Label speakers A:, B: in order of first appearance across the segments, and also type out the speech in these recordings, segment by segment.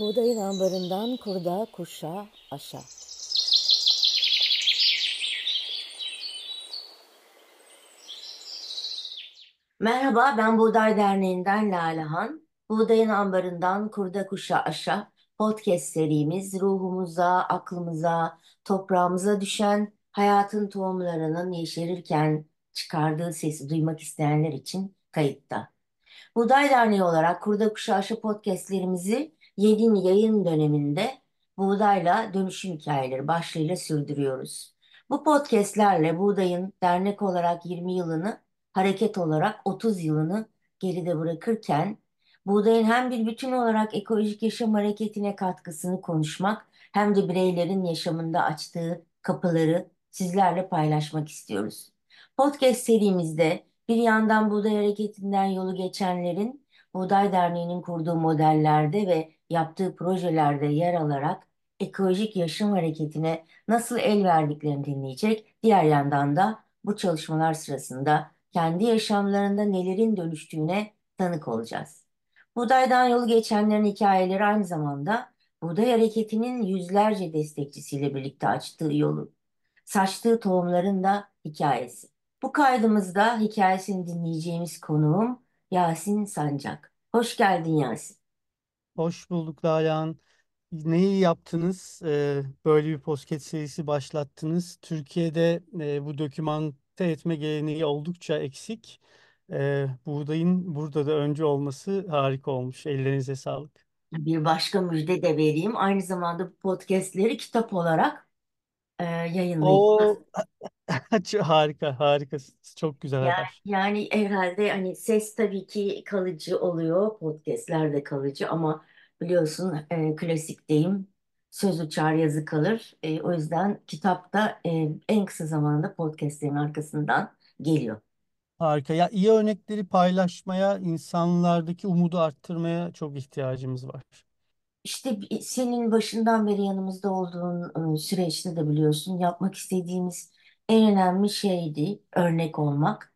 A: Buğdayın ambarından kurda kuşa aşa. Merhaba, ben Buğday Derneği'nden Lalehan. Buğdayın ambarından kurda kuşa aşa podcast serimiz ruhumuza, aklımıza, toprağımıza düşen hayatın tohumlarının yeşerirken çıkardığı sesi duymak isteyenler için kayıtta. Buğday Derneği olarak Kurda Kuşa Aşı podcastlerimizi yeni yayın döneminde buğdayla dönüşüm hikayeleri başlığıyla sürdürüyoruz. Bu podcastlerle buğdayın dernek olarak 20 yılını, hareket olarak 30 yılını geride bırakırken buğdayın hem bir bütün olarak ekolojik yaşam hareketine katkısını konuşmak hem de bireylerin yaşamında açtığı kapıları sizlerle paylaşmak istiyoruz. Podcast serimizde bir yandan Buğday Hareketi'nden yolu geçenlerin Buğday Derneği'nin kurduğu modellerde ve yaptığı projelerde yer alarak ekolojik yaşam hareketine nasıl el verdiklerini dinleyecek. Diğer yandan da bu çalışmalar sırasında kendi yaşamlarında nelerin dönüştüğüne tanık olacağız. Buğdaydan yolu geçenlerin hikayeleri aynı zamanda Buğday Hareketi'nin yüzlerce destekçisiyle birlikte açtığı yolu, saçtığı tohumların da hikayesi. Bu kaydımızda hikayesini dinleyeceğimiz konuğum Yasin Sancak. Hoş geldin Yasin.
B: Hoş bulduk Lalehan. Neyi yaptınız? Ee, böyle bir podcast serisi başlattınız. Türkiye'de e, bu dokümante etme geleneği oldukça eksik. Ee, buğdayın burada da önce olması harika olmuş. Ellerinize sağlık.
A: Bir başka müjde de vereyim. Aynı zamanda bu podcastleri kitap olarak e, yayınlayacağız.
B: O harika, harika. Çok güzel
A: Yani,
B: haber.
A: yani herhalde hani ses tabii ki kalıcı oluyor, podcastler de kalıcı ama biliyorsun e, klasik deyim söz uçar yazı kalır. E, o yüzden kitap da e, en kısa zamanda podcastlerin arkasından geliyor.
B: Harika. Ya iyi örnekleri paylaşmaya, insanlardaki umudu arttırmaya çok ihtiyacımız var.
A: İşte senin başından beri yanımızda olduğun e, süreçte de biliyorsun yapmak istediğimiz en önemli şeydi örnek olmak.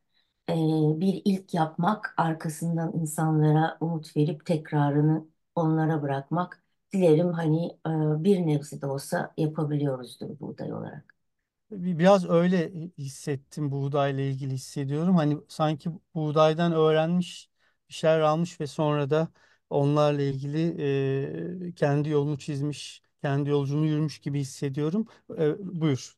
A: E, bir ilk yapmak, arkasından insanlara umut verip tekrarını onlara bırakmak. Dilerim hani e, bir nebze de olsa yapabiliyoruzdur buğday olarak.
B: Bir- Biraz öyle hissettim buğdayla ilgili hissediyorum. Hani sanki buğdaydan öğrenmiş, bir şeyler almış ve sonra da onlarla ilgili e, kendi yolunu çizmiş, kendi yolculuğunu yürümüş gibi hissediyorum. E, buyur.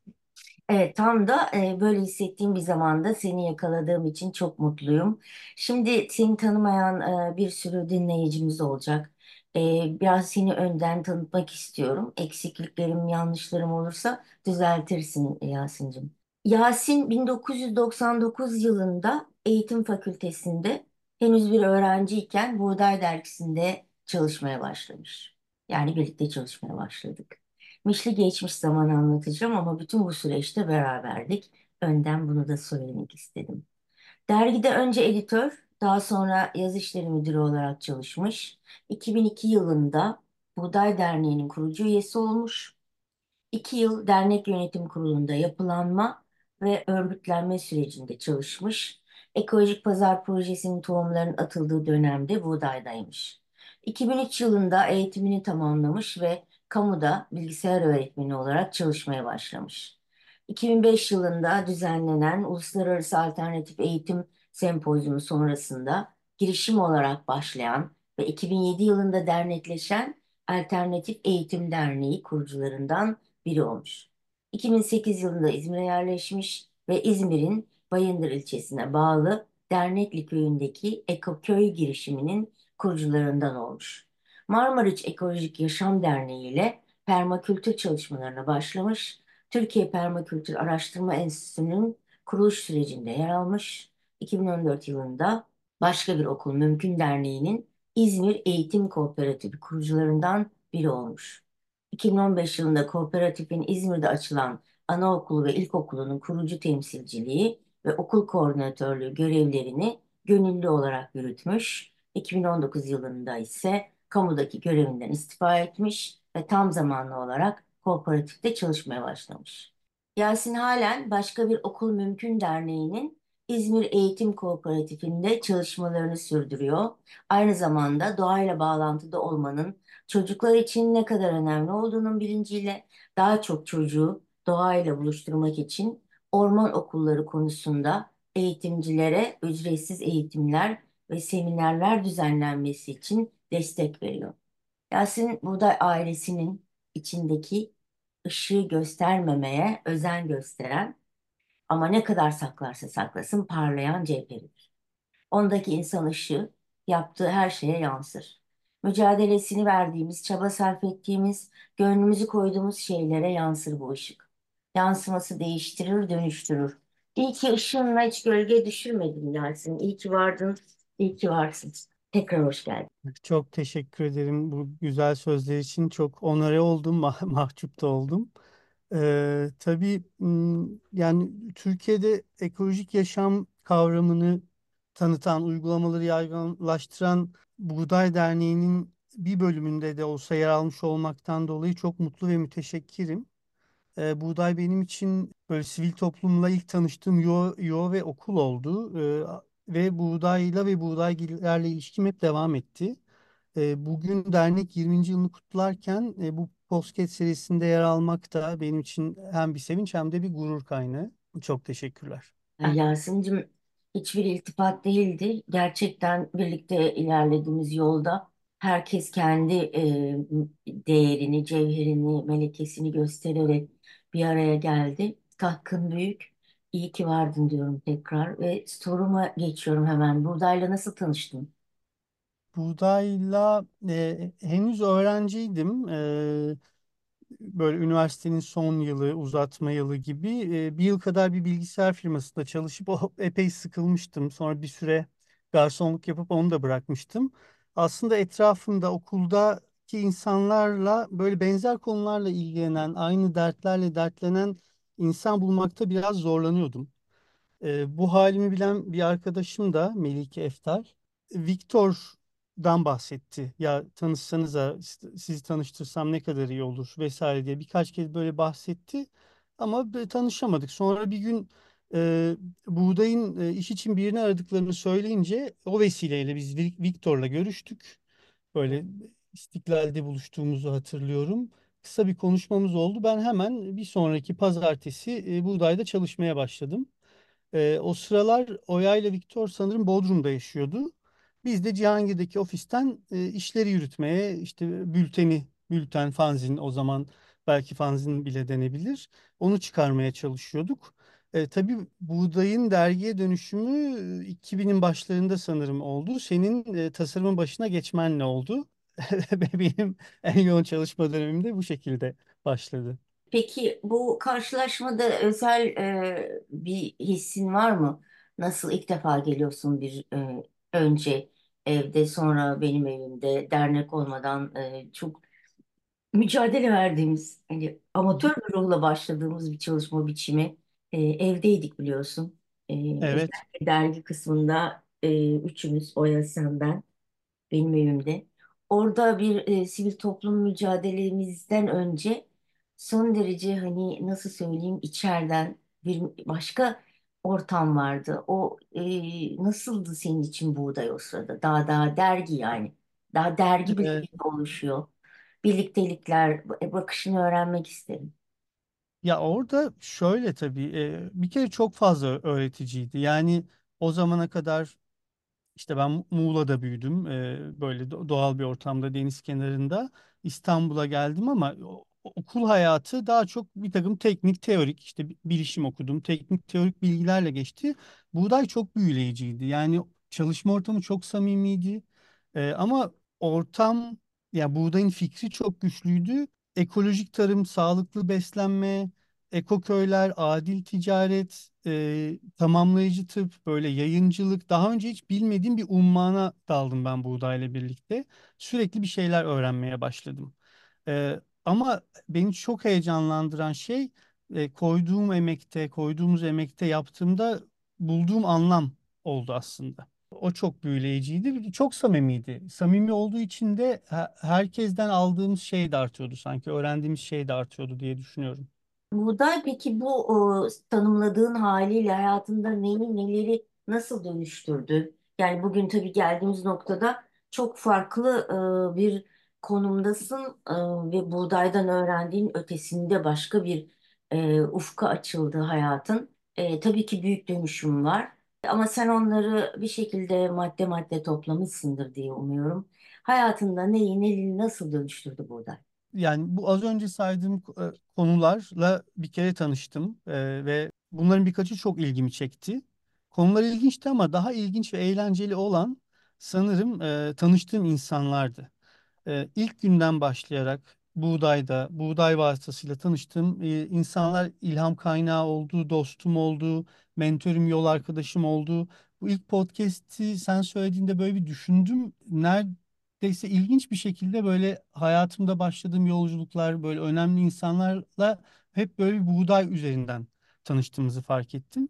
A: Evet, tam da e, böyle hissettiğim bir zamanda seni yakaladığım için çok mutluyum. Şimdi seni tanımayan e, bir sürü dinleyicimiz olacak. E, biraz seni önden tanıtmak istiyorum. Eksikliklerim, yanlışlarım olursa düzeltirsin Yasin'cim. Yasin 1999 yılında Eğitim Fakültesi'nde henüz bir öğrenciyken Buğday Dergisi'nde çalışmaya başlamış. Yani birlikte çalışmaya başladık. Mişli geçmiş zamanı anlatacağım ama bütün bu süreçte beraberdik. Önden bunu da söylemek istedim. Dergide önce editör, daha sonra yazı işleri müdürü olarak çalışmış. 2002 yılında Buğday Derneği'nin kurucu üyesi olmuş. İki yıl dernek yönetim kurulunda yapılanma ve örgütlenme sürecinde çalışmış. Ekolojik Pazar Projesi'nin tohumların atıldığı dönemde buğdaydaymış. 2003 yılında eğitimini tamamlamış ve kamuda bilgisayar öğretmeni olarak çalışmaya başlamış. 2005 yılında düzenlenen Uluslararası Alternatif Eğitim Sempozyumu sonrasında girişim olarak başlayan ve 2007 yılında dernekleşen Alternatif Eğitim Derneği kurucularından biri olmuş. 2008 yılında İzmir'e yerleşmiş ve İzmir'in Bayındır ilçesine bağlı Dernekli köyündeki Ekoköy girişiminin kurucularından olmuş. Marmariç Ekolojik Yaşam Derneği ile permakültür çalışmalarına başlamış. Türkiye Permakültür Araştırma Enstitüsü'nün kuruluş sürecinde yer almış. 2014 yılında başka bir okul Mümkün Derneği'nin İzmir Eğitim Kooperatifi kurucularından biri olmuş. 2015 yılında kooperatifin İzmir'de açılan anaokulu ve ilkokulunun kurucu temsilciliği ve okul koordinatörlüğü görevlerini gönüllü olarak yürütmüş. 2019 yılında ise kamudaki görevinden istifa etmiş ve tam zamanlı olarak kooperatifte çalışmaya başlamış. Yasin halen başka bir okul mümkün derneğinin İzmir Eğitim Kooperatifi'nde çalışmalarını sürdürüyor. Aynı zamanda doğayla bağlantıda olmanın çocuklar için ne kadar önemli olduğunun bilinciyle daha çok çocuğu doğayla buluşturmak için orman okulları konusunda eğitimcilere ücretsiz eğitimler ve seminerler düzenlenmesi için destek veriyor. Yasin Buğday ailesinin içindeki ışığı göstermemeye özen gösteren ama ne kadar saklarsa saklasın parlayan cevheridir. Ondaki insan ışığı yaptığı her şeye yansır. Mücadelesini verdiğimiz, çaba sarf ettiğimiz, gönlümüzü koyduğumuz şeylere yansır bu ışık. Yansıması değiştirir, dönüştürür. İyi ki ışığınla hiç gölge düşürmedin Yasin. İyi ki vardın, iyi ki varsın. Tekrar hoş geldin.
B: Çok teşekkür ederim bu güzel sözler için. Çok onore oldum, mah- mahcup da oldum. Ee, tabii yani Türkiye'de ekolojik yaşam kavramını tanıtan, uygulamaları yaygınlaştıran Buğday Derneği'nin bir bölümünde de olsa yer almış olmaktan dolayı çok mutlu ve müteşekkirim. Ee, buğday benim için böyle sivil toplumla ilk tanıştığım yuva, yuva ve okul oldu. Ee, ve buğdayla ve buğdaygillerle ilişkim hep devam etti. Ee, bugün dernek 20. yılını kutlarken e, bu podcast serisinde yer almak da benim için hem bir sevinç hem de bir gurur kaynağı. Çok teşekkürler.
A: Ay Yasin'cim hiçbir iltifat değildi. Gerçekten birlikte ilerlediğimiz yolda herkes kendi e, değerini, cevherini, melekesini göstererek bir araya geldi. Hakkın büyük. İyi ki vardın diyorum tekrar ve soruma geçiyorum hemen. Buğdayla nasıl tanıştın?
B: Buğdayla e, henüz öğrenciydim. E, böyle üniversitenin son yılı, uzatma yılı gibi e, bir yıl kadar bir bilgisayar firmasında çalışıp o epey sıkılmıştım. Sonra bir süre garsonluk yapıp onu da bırakmıştım. Aslında etrafımda okuldaki insanlarla böyle benzer konularla ilgilenen, aynı dertlerle dertlenen insan bulmakta biraz zorlanıyordum. E, bu halimi bilen bir arkadaşım da Melike Eftal. Viktor'dan bahsetti. Ya tanışsanıza sizi tanıştırsam ne kadar iyi olur vesaire diye birkaç kez böyle bahsetti. Ama tanışamadık. Sonra bir gün e, Buğday'ın e, iş için birini aradıklarını söyleyince o vesileyle biz Vi- Viktor'la görüştük. Böyle İstiklal'de buluştuğumuzu hatırlıyorum. Kısa bir konuşmamız oldu. Ben hemen bir sonraki pazartesi e, Buğday'da çalışmaya başladım. Ee, o sıralar Oya ile Viktor sanırım Bodrum'da yaşıyordu. Biz de Cihangir'deki ofisten e, işleri yürütmeye işte bülteni, bülten, fanzin o zaman belki fanzin bile denebilir. Onu çıkarmaya çalışıyorduk. E, tabii buğdayın dergiye dönüşümü e, 2000'in başlarında sanırım oldu. Senin e, tasarımın başına geçmenle oldu. Benim en yoğun çalışma dönemim de bu şekilde başladı.
A: Peki bu karşılaşmada özel e, bir hissin var mı? Nasıl ilk defa geliyorsun bir e, önce evde sonra benim evimde dernek olmadan e, çok mücadele verdiğimiz hani amatör bir ruhla başladığımız bir çalışma biçimi E, evdeydik biliyorsun. E,
B: Evet.
A: özellikle dergi kısmında e, üçümüz Oya sen ben benim evimde. Orada bir e, sivil toplum mücadelemizden önce son derece hani nasıl söyleyeyim içeriden bir başka ortam vardı. O e, nasıldı senin için buğday o sırada? Daha daha dergi yani. Daha dergi bile
B: E,
A: oluşuyor. Birliktelikler, e, bakışını öğrenmek isterim.
B: Ya orada şöyle tabii e, bir kere çok fazla öğreticiydi. Yani o zamana kadar işte ben Muğla'da büyüdüm. e, böyle do- doğal bir ortamda deniz kenarında İstanbul'a geldim ama okul hayatı daha çok bir takım teknik teorik işte bi- bilişim okudum. Teknik teorik bilgilerle geçti. Buğday çok büyüleyiciydi. Yani çalışma ortamı çok samimiydi. E, ama ortam ya buğdayın fikri çok güçlüydü. Ekolojik tarım, sağlıklı beslenme, ekoköyler, adil ticaret, e, tamamlayıcı tıp, böyle yayıncılık. Daha önce hiç bilmediğim bir ummana daldım ben buğdayla birlikte. Sürekli bir şeyler öğrenmeye başladım. E, ama beni çok heyecanlandıran şey e, koyduğum emekte, koyduğumuz emekte yaptığımda bulduğum anlam oldu aslında. O çok büyüleyiciydi. Çok samimiydi. Samimi olduğu için de he- herkesten aldığımız şey de artıyordu sanki. Öğrendiğimiz şey de artıyordu diye düşünüyorum.
A: Buğday peki bu o, tanımladığın haliyle hayatında neyi neleri nasıl dönüştürdü? Yani bugün tabii geldiğimiz noktada çok farklı e, bir konumdasın e, ve buğdaydan öğrendiğin ötesinde başka bir ufka açıldı hayatın. Tabii ki büyük dönüşüm var ama sen onları bir şekilde madde madde toplamışsındır diye umuyorum. Hayatında neyi neleri nasıl dönüştürdü buğday?
B: Yani bu az önce saydığım e, konularla bir kere tanıştım e, ve bunların birkaçı çok ilgimi çekti. Konular ilginçti ama daha ilginç ve eğlenceli olan sanırım e, tanıştığım insanlardı. E, ilk günden başlayarak buğdayda, buğday vasıtasıyla tanıştığım e, insanlar ilham kaynağı oldu, dostum oldu, mentörüm, yol arkadaşım oldu. Bu ilk podcast'i sen söylediğinde böyle bir düşündüm. Neredeyse ilginç bir şekilde böyle hayatımda başladığım yolculuklar, böyle önemli insanlarla hep böyle bir buğday üzerinden tanıştığımızı fark ettim.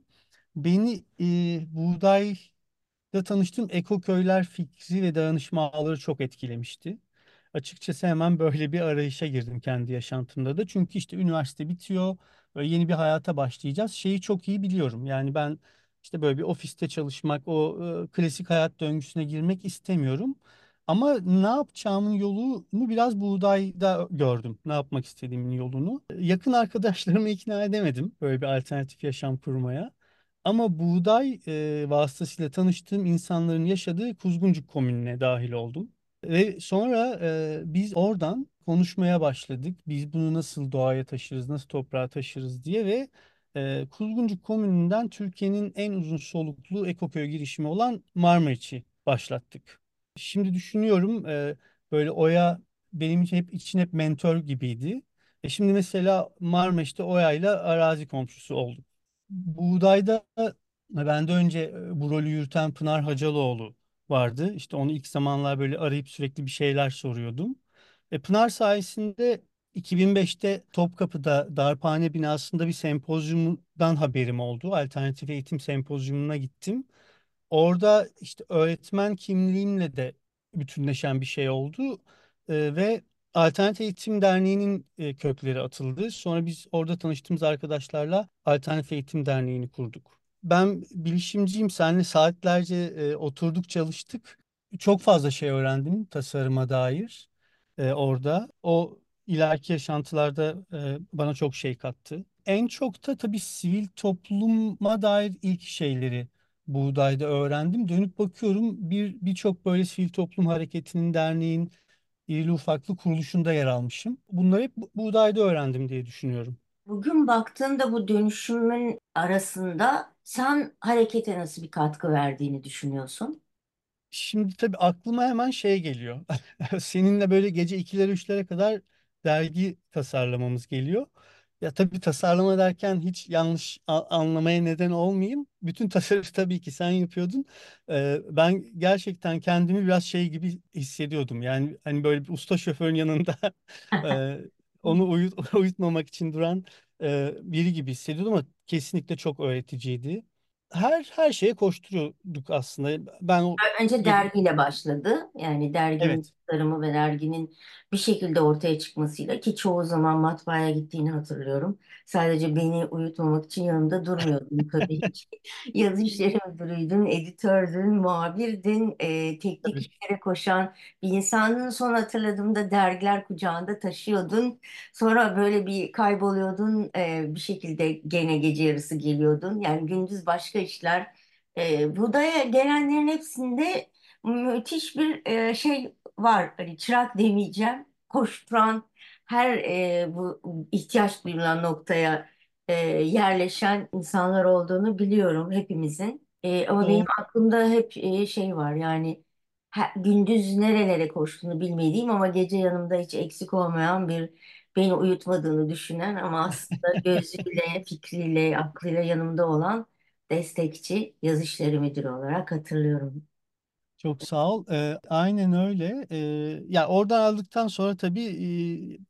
B: Beni e, buğdayla tanıştığım ekoköyler fikri ve dayanışma ağları çok etkilemişti. Açıkçası hemen böyle bir arayışa girdim kendi yaşantımda da. Çünkü işte üniversite bitiyor, böyle yeni bir hayata başlayacağız. Şeyi çok iyi biliyorum. Yani ben işte böyle bir ofiste çalışmak, o e, klasik hayat döngüsüne girmek istemiyorum. Ama ne yapacağımın yolunu biraz buğdayda gördüm. Ne yapmak istediğimin yolunu. Yakın arkadaşlarımı ikna edemedim böyle bir alternatif yaşam kurmaya. Ama buğday e, vasıtasıyla tanıştığım insanların yaşadığı Kuzguncuk komününe dahil oldum. Ve sonra e, biz oradan konuşmaya başladık. Biz bunu nasıl doğaya taşırız, nasıl toprağa taşırız diye ve e, Kuzguncuk Komünü'nden Türkiye'nin en uzun soluklu ekoköy girişimi olan Marmariç'i başlattık. Şimdi düşünüyorum e, böyle Oya benim için hep için hep mentor gibiydi. E şimdi mesela Marmaris'te Oya'yla arazi komşusu olduk. Buğdayda ben de önce bu rolü yürüten Pınar Hacalıoğlu vardı. İşte onu ilk zamanlar böyle arayıp sürekli bir şeyler soruyordum. E, Pınar sayesinde 2005'te Topkapı'da Darphane binasında bir sempozyumdan haberim oldu. Alternatif eğitim sempozyumuna gittim. Orada işte öğretmen kimliğimle de bütünleşen bir şey oldu. E, ve Alternatif Eğitim Derneği'nin e, kökleri atıldı. Sonra biz orada tanıştığımız arkadaşlarla Alternatif Eğitim Derneği'ni kurduk. Ben bilişimciyim. Seninle saatlerce e, oturduk çalıştık. Çok fazla şey öğrendim tasarıma dair e, orada. O ileriki yaşantılarda e, bana çok şey kattı. En çok da tabii sivil topluma dair ilk şeyleri buğdayda öğrendim. Dönüp bakıyorum bir birçok böyle sivil toplum hareketinin, derneğin, irili ufaklı kuruluşunda yer almışım. Bunları hep bu- buğdayda öğrendim diye düşünüyorum.
A: Bugün baktığında bu dönüşümün arasında sen harekete nasıl bir katkı verdiğini düşünüyorsun?
B: Şimdi tabii aklıma hemen şey geliyor. Seninle böyle gece ikilere üçlere kadar dergi tasarlamamız geliyor. Ya tabii tasarlama derken hiç yanlış a- anlamaya neden olmayayım. Bütün tasarımı tabii ki sen yapıyordun. Ee, ben gerçekten kendimi biraz şey gibi hissediyordum. Yani hani böyle bir usta şoförün yanında e, onu uyut, uyutmamak için duran e, biri gibi hissediyordum ama kesinlikle çok öğreticiydi. Her her şeye koşturuyorduk aslında. Ben o
A: Önce dergiyle başladı. Yani derginin
B: Evet.
A: Tasarımı ve derginin bir şekilde ortaya çıkmasıyla ki çoğu zaman matbaaya gittiğini hatırlıyorum. Sadece beni uyutmamak için yanımda durmuyordun tabii ki. Yazı işleri müdürüydün, editördün, muhabirdin, e, teknik işlere koşan bir insandın. Son hatırladığımda dergiler kucağında taşıyordun. Sonra böyle bir kayboluyordun, e, bir şekilde gene gece yarısı geliyordun. Yani gündüz başka işler. E, budaya gelenlerin hepsinde müthiş bir e, şey var. Hani çırak demeyeceğim. Koşturan her e, bu ihtiyaç duyulan noktaya e, yerleşen insanlar olduğunu biliyorum hepimizin. E, ama benim
B: Doğru.
A: aklımda hep e, şey var yani ha- gündüz nerelere koştuğunu bilmediğim ama gece yanımda hiç eksik olmayan bir beni uyutmadığını düşünen ama aslında gözüyle, fikriyle, aklıyla yanımda olan destekçi yazı işleri müdürü olarak hatırlıyorum.
B: Çok sağ ol. Ee, aynen öyle. Ee, ya oradan aldıktan sonra tabii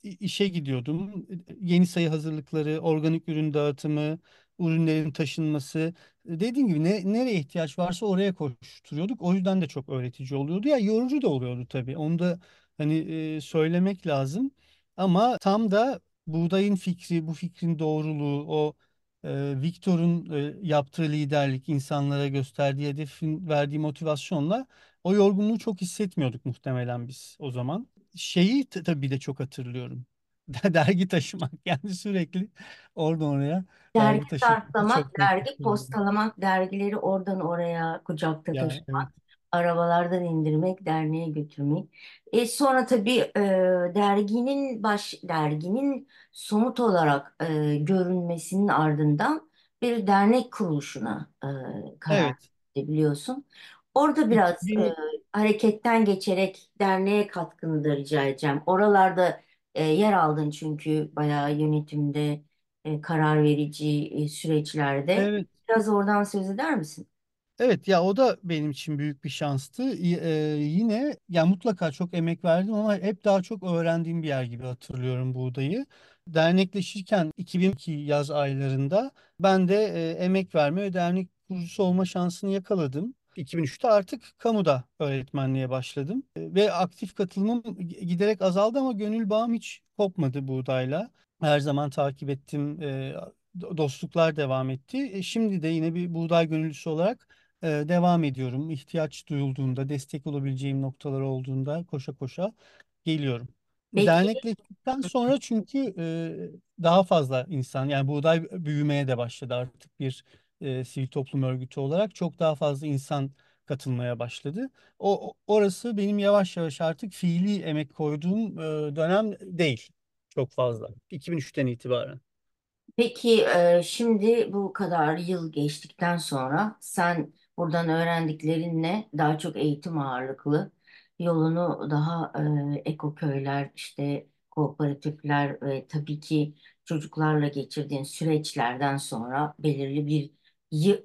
B: e, işe gidiyordum. Yeni sayı hazırlıkları, organik ürün dağıtımı, ürünlerin taşınması. Dediğim gibi ne, nereye ihtiyaç varsa oraya koşturuyorduk. O yüzden de çok öğretici oluyordu. Ya yorucu da oluyordu tabii. Onu da hani e, söylemek lazım. Ama tam da buğdayın fikri, bu fikrin doğruluğu, o Victor'un e, yaptığı liderlik, insanlara gösterdiği hedefin verdiği motivasyonla o yorgunluğu çok hissetmiyorduk muhtemelen biz o zaman. Şeyi tabii de çok hatırlıyorum. Dergi taşımak yani sürekli oradan oraya
A: Dergi
B: dergi taşımak
A: dergi postalamak, dergileri oradan oraya kucakta
B: Ya evet.
A: Arabalardan indirmek, derneğe götürmek. E sonra tabii e, derginin baş derginin somut olarak e, görünmesinin ardından bir dernek kuruluşuna e, karar
B: Evet.
A: verdi biliyorsun. Orada biraz e,
B: 2000
A: hareketten geçerek derneğe katkını da rica edeceğim. Oralarda e, yer aldın çünkü bayağı yönetimde e, karar verici e, süreçlerde.
B: evet.
A: Biraz oradan söz eder misin?
B: Evet ya o da benim için büyük bir şanstı. Y- yine ya mutlaka çok emek verdim ama hep daha çok öğrendiğim bir yer gibi hatırlıyorum buğdayı. Dernekleşirken 2002 yaz aylarında ben de e, emek verme ve dernek kurucusu olma şansını yakaladım. 2003'te artık kamuda öğretmenliğe başladım. E, Ve aktif katılımım giderek azaldı ama gönül bağım hiç kopmadı buğdayla. Her zaman takip ettim. e, dostluklar devam etti. E, Şimdi de yine bir buğday gönüllüsü olarak e, devam ediyorum. İhtiyaç duyulduğunda, destek olabileceğim noktalar olduğunda koşa koşa geliyorum.
A: Peki
B: Dernekleştikten sonra çünkü e, daha fazla insan, yani buğday büyümeye de başladı artık bir e, sivil toplum örgütü olarak çok daha fazla insan katılmaya başladı. O orası benim yavaş yavaş artık fiili emek koyduğum e, dönem değil çok fazla. 2003'ten itibaren.
A: Peki e, şimdi bu kadar yıl geçtikten sonra sen buradan öğrendiklerinle daha çok eğitim ağırlıklı yolunu daha e, ekoköyler işte kooperatifler ve tabii ki çocuklarla geçirdiğin süreçlerden sonra belirli bir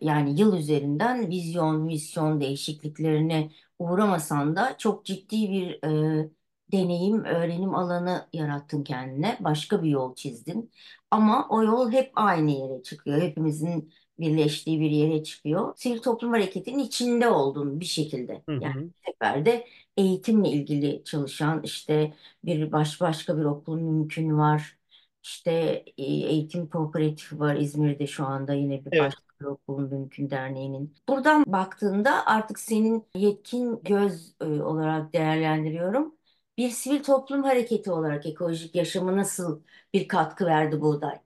A: yani yıl üzerinden vizyon, misyon değişikliklerine uğramasan da çok ciddi bir e, deneyim, öğrenim alanı yarattın kendine. Başka bir yol çizdin. Ama o yol hep aynı yere çıkıyor. Hepimizin birleştiği bir yere çıkıyor. Sivil toplum hareketinin içinde oldun bir şekilde.
B: Hı
A: Yani
B: hı.
A: bu sefer de eğitimle ilgili çalışan işte bir baş başka bir okul mümkün var. İşte e, eğitim kooperatifi var İzmir'de şu anda yine bir
B: Evet.
A: başka bir okulun mümkün derneğinin. Buradan baktığında artık senin yetkin göz e, olarak değerlendiriyorum. Bir sivil toplum hareketi olarak ekolojik yaşamı nasıl bir katkı verdi buğday.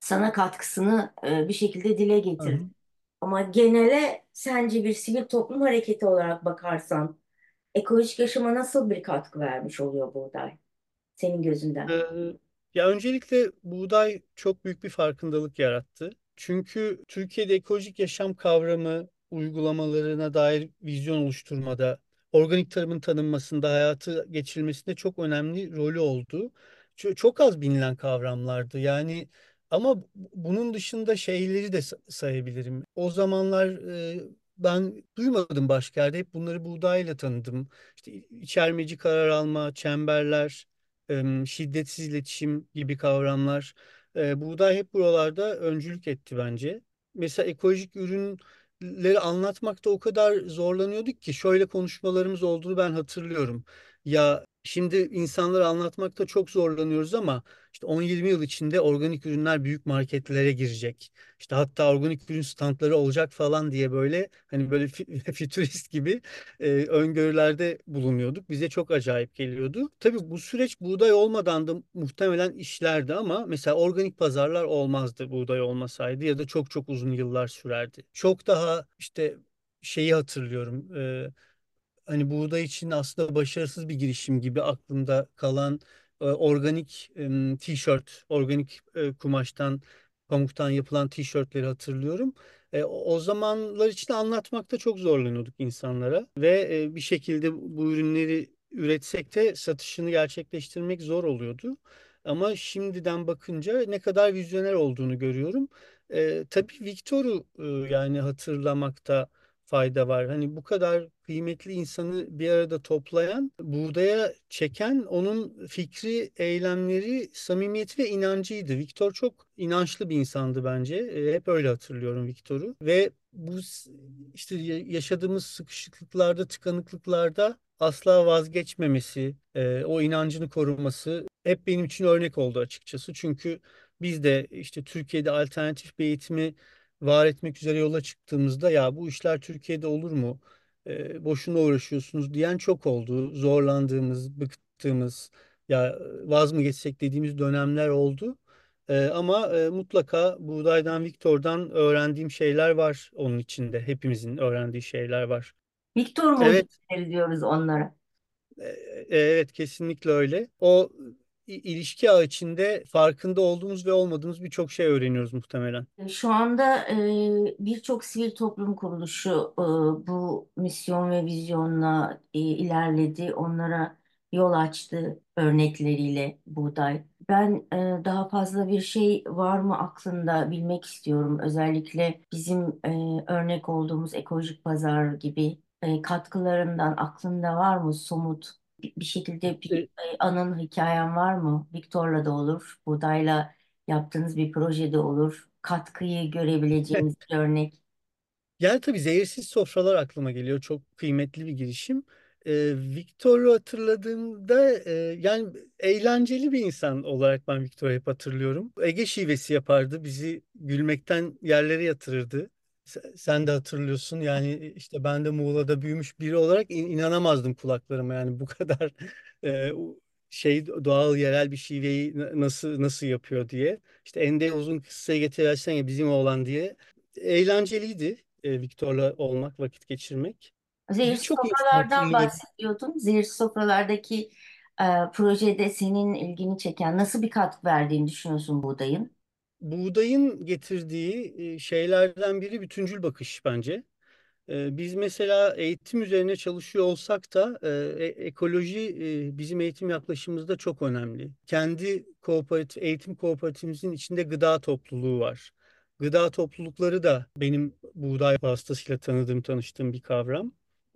A: Sana katkısını e, bir şekilde dile
B: Hı
A: getirdi.
B: hı.
A: Ama genele sence bir sivil toplum hareketi olarak bakarsan ekolojik yaşama nasıl bir katkı vermiş oluyor buğday senin gözünden?
B: Ee, ya öncelikle buğday çok büyük bir farkındalık yarattı. Çünkü Türkiye'de ekolojik yaşam kavramı uygulamalarına dair vizyon oluşturmada, organik tarımın tanınmasında, hayatı geçirilmesinde çok önemli rolü oldu. Çok az bilinen kavramlardı. Yani ama bu- bunun dışında şeyleri de sa- sayabilirim. O zamanlar ben duymadım başka yerde. Hep bunları buğdayla tanıdım. İşte içermeci karar alma, çemberler em, şiddetsiz iletişim gibi kavramlar. E, buğday hep buralarda öncülük etti bence. Mesela ekolojik ürünleri anlatmakta o kadar zorlanıyorduk ki şöyle konuşmalarımız olduğunu ben hatırlıyorum. Ya şimdi insanlara anlatmakta çok zorlanıyoruz ama işte 10-20 yıl içinde organik ürünler büyük marketlere girecek. İşte hatta organik ürün standları olacak falan diye böyle hani böyle fü- fütürist gibi e, öngörülerde bulunuyorduk. Bize çok acayip geliyordu. Tabii bu süreç buğday olmadan da muhtemelen işlerdi ama mesela organik pazarlar olmazdı buğday olmasaydı ya da çok çok uzun yıllar sürerdi. Çok daha işte şeyi hatırlıyorum. e, hani buğday için aslında başarısız bir girişim gibi aklımda kalan e, organik e, tişört, organik e, kumaştan, pamuktan yapılan tişörtleri hatırlıyorum. E, o zamanlar için anlatmakta çok zorlanıyorduk insanlara ve e, bir şekilde bu ürünleri üretsek de satışını gerçekleştirmek zor oluyordu. Ama şimdiden bakınca ne kadar vizyoner olduğunu görüyorum. E, tabii Victor'u e, yani hatırlamakta fayda var. Hani bu kadar kıymetli insanı bir arada toplayan, buğdaya çeken onun fikri, eylemleri, samimiyeti ve inancıydı. Viktor çok inançlı bir insandı bence. E, hep öyle hatırlıyorum Viktor'u. Ve bu işte ya- yaşadığımız sıkışıklıklarda, tıkanıklıklarda asla vazgeçmemesi, e, o inancını koruması hep benim için örnek oldu açıkçası. Çünkü biz de işte Türkiye'de alternatif bir eğitimi var etmek üzere yola çıktığımızda ya bu işler Türkiye'de olur mu? E, boşuna uğraşıyorsunuz diyen çok oldu. Zorlandığımız, bıktığımız, ya vaz mı geçsek dediğimiz dönemler oldu. E, ama e, mutlaka Buğday'dan, Viktor'dan öğrendiğim şeyler var onun içinde. Hepimizin öğrendiği şeyler var.
A: Victor
B: Evet,
A: mucizeleri diyoruz onlara.
B: e, evet kesinlikle öyle. O ilişki ağı içinde farkında olduğumuz ve olmadığımız birçok şey öğreniyoruz muhtemelen.
A: Şu anda e, birçok sivil toplum kuruluşu e, bu misyon ve vizyonla e, ilerledi. Onlara yol açtı örnekleriyle buğday. Ben e, daha fazla bir şey var mı aklında bilmek istiyorum. Özellikle bizim e, örnek olduğumuz ekolojik pazar gibi e, katkılarından aklında var mı somut bir, şekilde bir
B: e,
A: anın hikayen var mı? Viktor'la da olur, buğdayla yaptığınız bir projede olur. Katkıyı görebileceğimiz bir örnek.
B: Yani tabii zehirsiz sofralar aklıma geliyor. Çok kıymetli bir girişim. Ee, Victor'u hatırladığımda e, yani eğlenceli bir insan olarak ben Victor'u hep hatırlıyorum. Ege şivesi yapardı. Bizi gülmekten yerlere yatırırdı. Sen, de hatırlıyorsun. Yani işte ben de Muğla'da büyümüş biri olarak in- inanamazdım kulaklarıma. Yani bu kadar e, şey doğal yerel bir şiveyi na- nasıl nasıl yapıyor diye. İşte Ende uzun kıssayı getiriversen ya bizim oğlan diye eğlenceliydi e, Viktor'la olmak, vakit geçirmek.
A: Zehirsiz
B: Birçok
A: sofralardan bahsediyordun. Zehirsiz sofralardaki e, projede senin ilgini çeken nasıl bir katkı verdiğini düşünüyorsun buğdayın?
B: Buğdayın getirdiği şeylerden biri bütüncül bakış bence. Biz mesela eğitim üzerine çalışıyor olsak da e, ekoloji bizim eğitim yaklaşımımızda çok önemli. Kendi kooperatif, eğitim kooperatifimizin içinde gıda topluluğu var. Gıda toplulukları da benim buğday vasıtasıyla tanıdığım, tanıştığım bir kavram.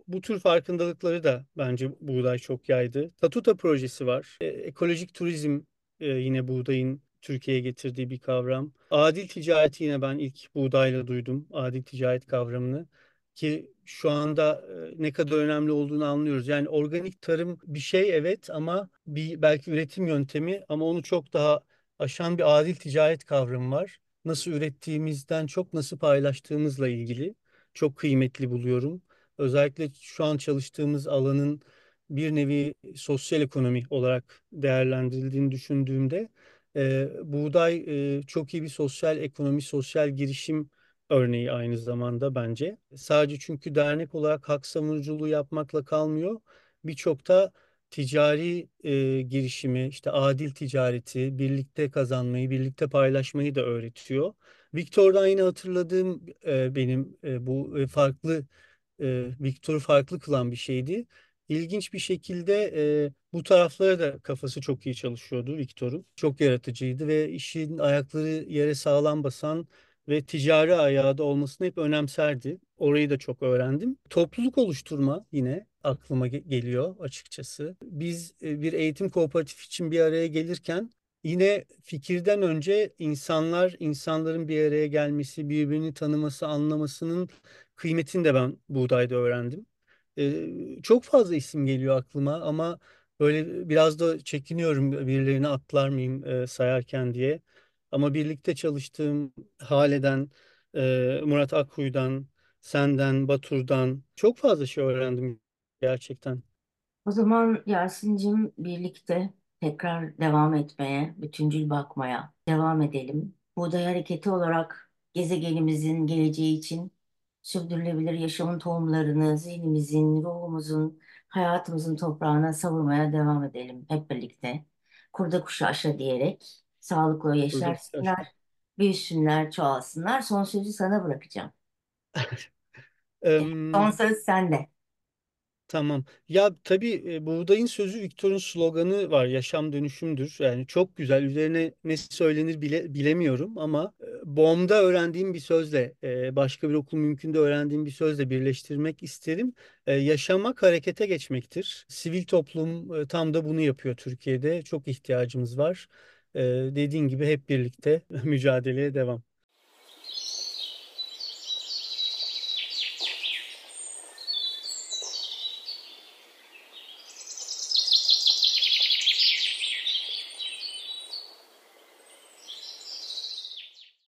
B: Bu tür farkındalıkları da bence buğday çok yaydı. Tatuta projesi var. Ekolojik turizm yine buğdayın Türkiye'ye getirdiği bir kavram. Adil ticareti yine ben ilk buğdayla duydum. Adil ticaret kavramını ki şu anda e, ne kadar önemli olduğunu anlıyoruz. Yani organik tarım bir şey evet ama bir belki üretim yöntemi ama onu çok daha aşan bir adil ticaret kavramı var. Nasıl ürettiğimizden çok nasıl paylaştığımızla ilgili çok kıymetli buluyorum. Özellikle şu an çalıştığımız alanın bir nevi sosyal ekonomi olarak değerlendirildiğini düşündüğümde e, buğday e, çok iyi bir sosyal ekonomi, sosyal girişim örneği aynı zamanda bence. Sadece çünkü dernek olarak hak savunuculuğu yapmakla kalmıyor. Birçok da ticari e, girişimi, işte adil ticareti, birlikte kazanmayı, birlikte paylaşmayı da öğretiyor. Victor'dan yine hatırladığım e, benim e, bu e, farklı e, Victor'u farklı kılan bir şeydi. İlginç bir şekilde e, bu taraflara da kafası çok iyi çalışıyordu Victor'un. Çok yaratıcıydı ve işin ayakları yere sağlam basan ve ticari ayağı da olmasını hep önemserdi. Orayı da çok öğrendim. Topluluk oluşturma yine aklıma ge- geliyor açıkçası. Biz e, bir eğitim kooperatif için bir araya gelirken yine fikirden önce insanlar, insanların bir araya gelmesi, birbirini tanıması, anlamasının kıymetini de ben buğdayda öğrendim. E, çok fazla isim geliyor aklıma ama böyle biraz da çekiniyorum birilerini atlar mıyım e, sayarken diye. Ama birlikte çalıştığım Hale'den, e, Murat Akkuyu'dan, senden, Batur'dan çok fazla şey öğrendim gerçekten.
A: O zaman Yasin'cim birlikte tekrar devam etmeye, bütüncül bakmaya devam edelim. Buğday Hareketi olarak gezegenimizin geleceği için sürdürülebilir yaşamın tohumlarını zihnimizin, ruhumuzun, hayatımızın toprağına savurmaya devam edelim hep birlikte. Kurda kuşu aşa diyerek sağlıklı yaşarsınlar, büyüsünler, çoğalsınlar. Son sözü sana bırakacağım. Son söz sende.
B: Tamam. Ya tabii e, buğdayın sözü Victor'un sloganı var. Yaşam dönüşümdür. Yani çok güzel. Üzerine ne söylenir bile bilemiyorum ama e, BOM'da öğrendiğim bir sözle e, başka bir okul mümkünde öğrendiğim bir sözle birleştirmek isterim. E, Yaşamak harekete geçmektir. Sivil toplum e, tam da bunu yapıyor Türkiye'de. Çok ihtiyacımız var. E, Dediğin gibi hep birlikte mücadeleye devam.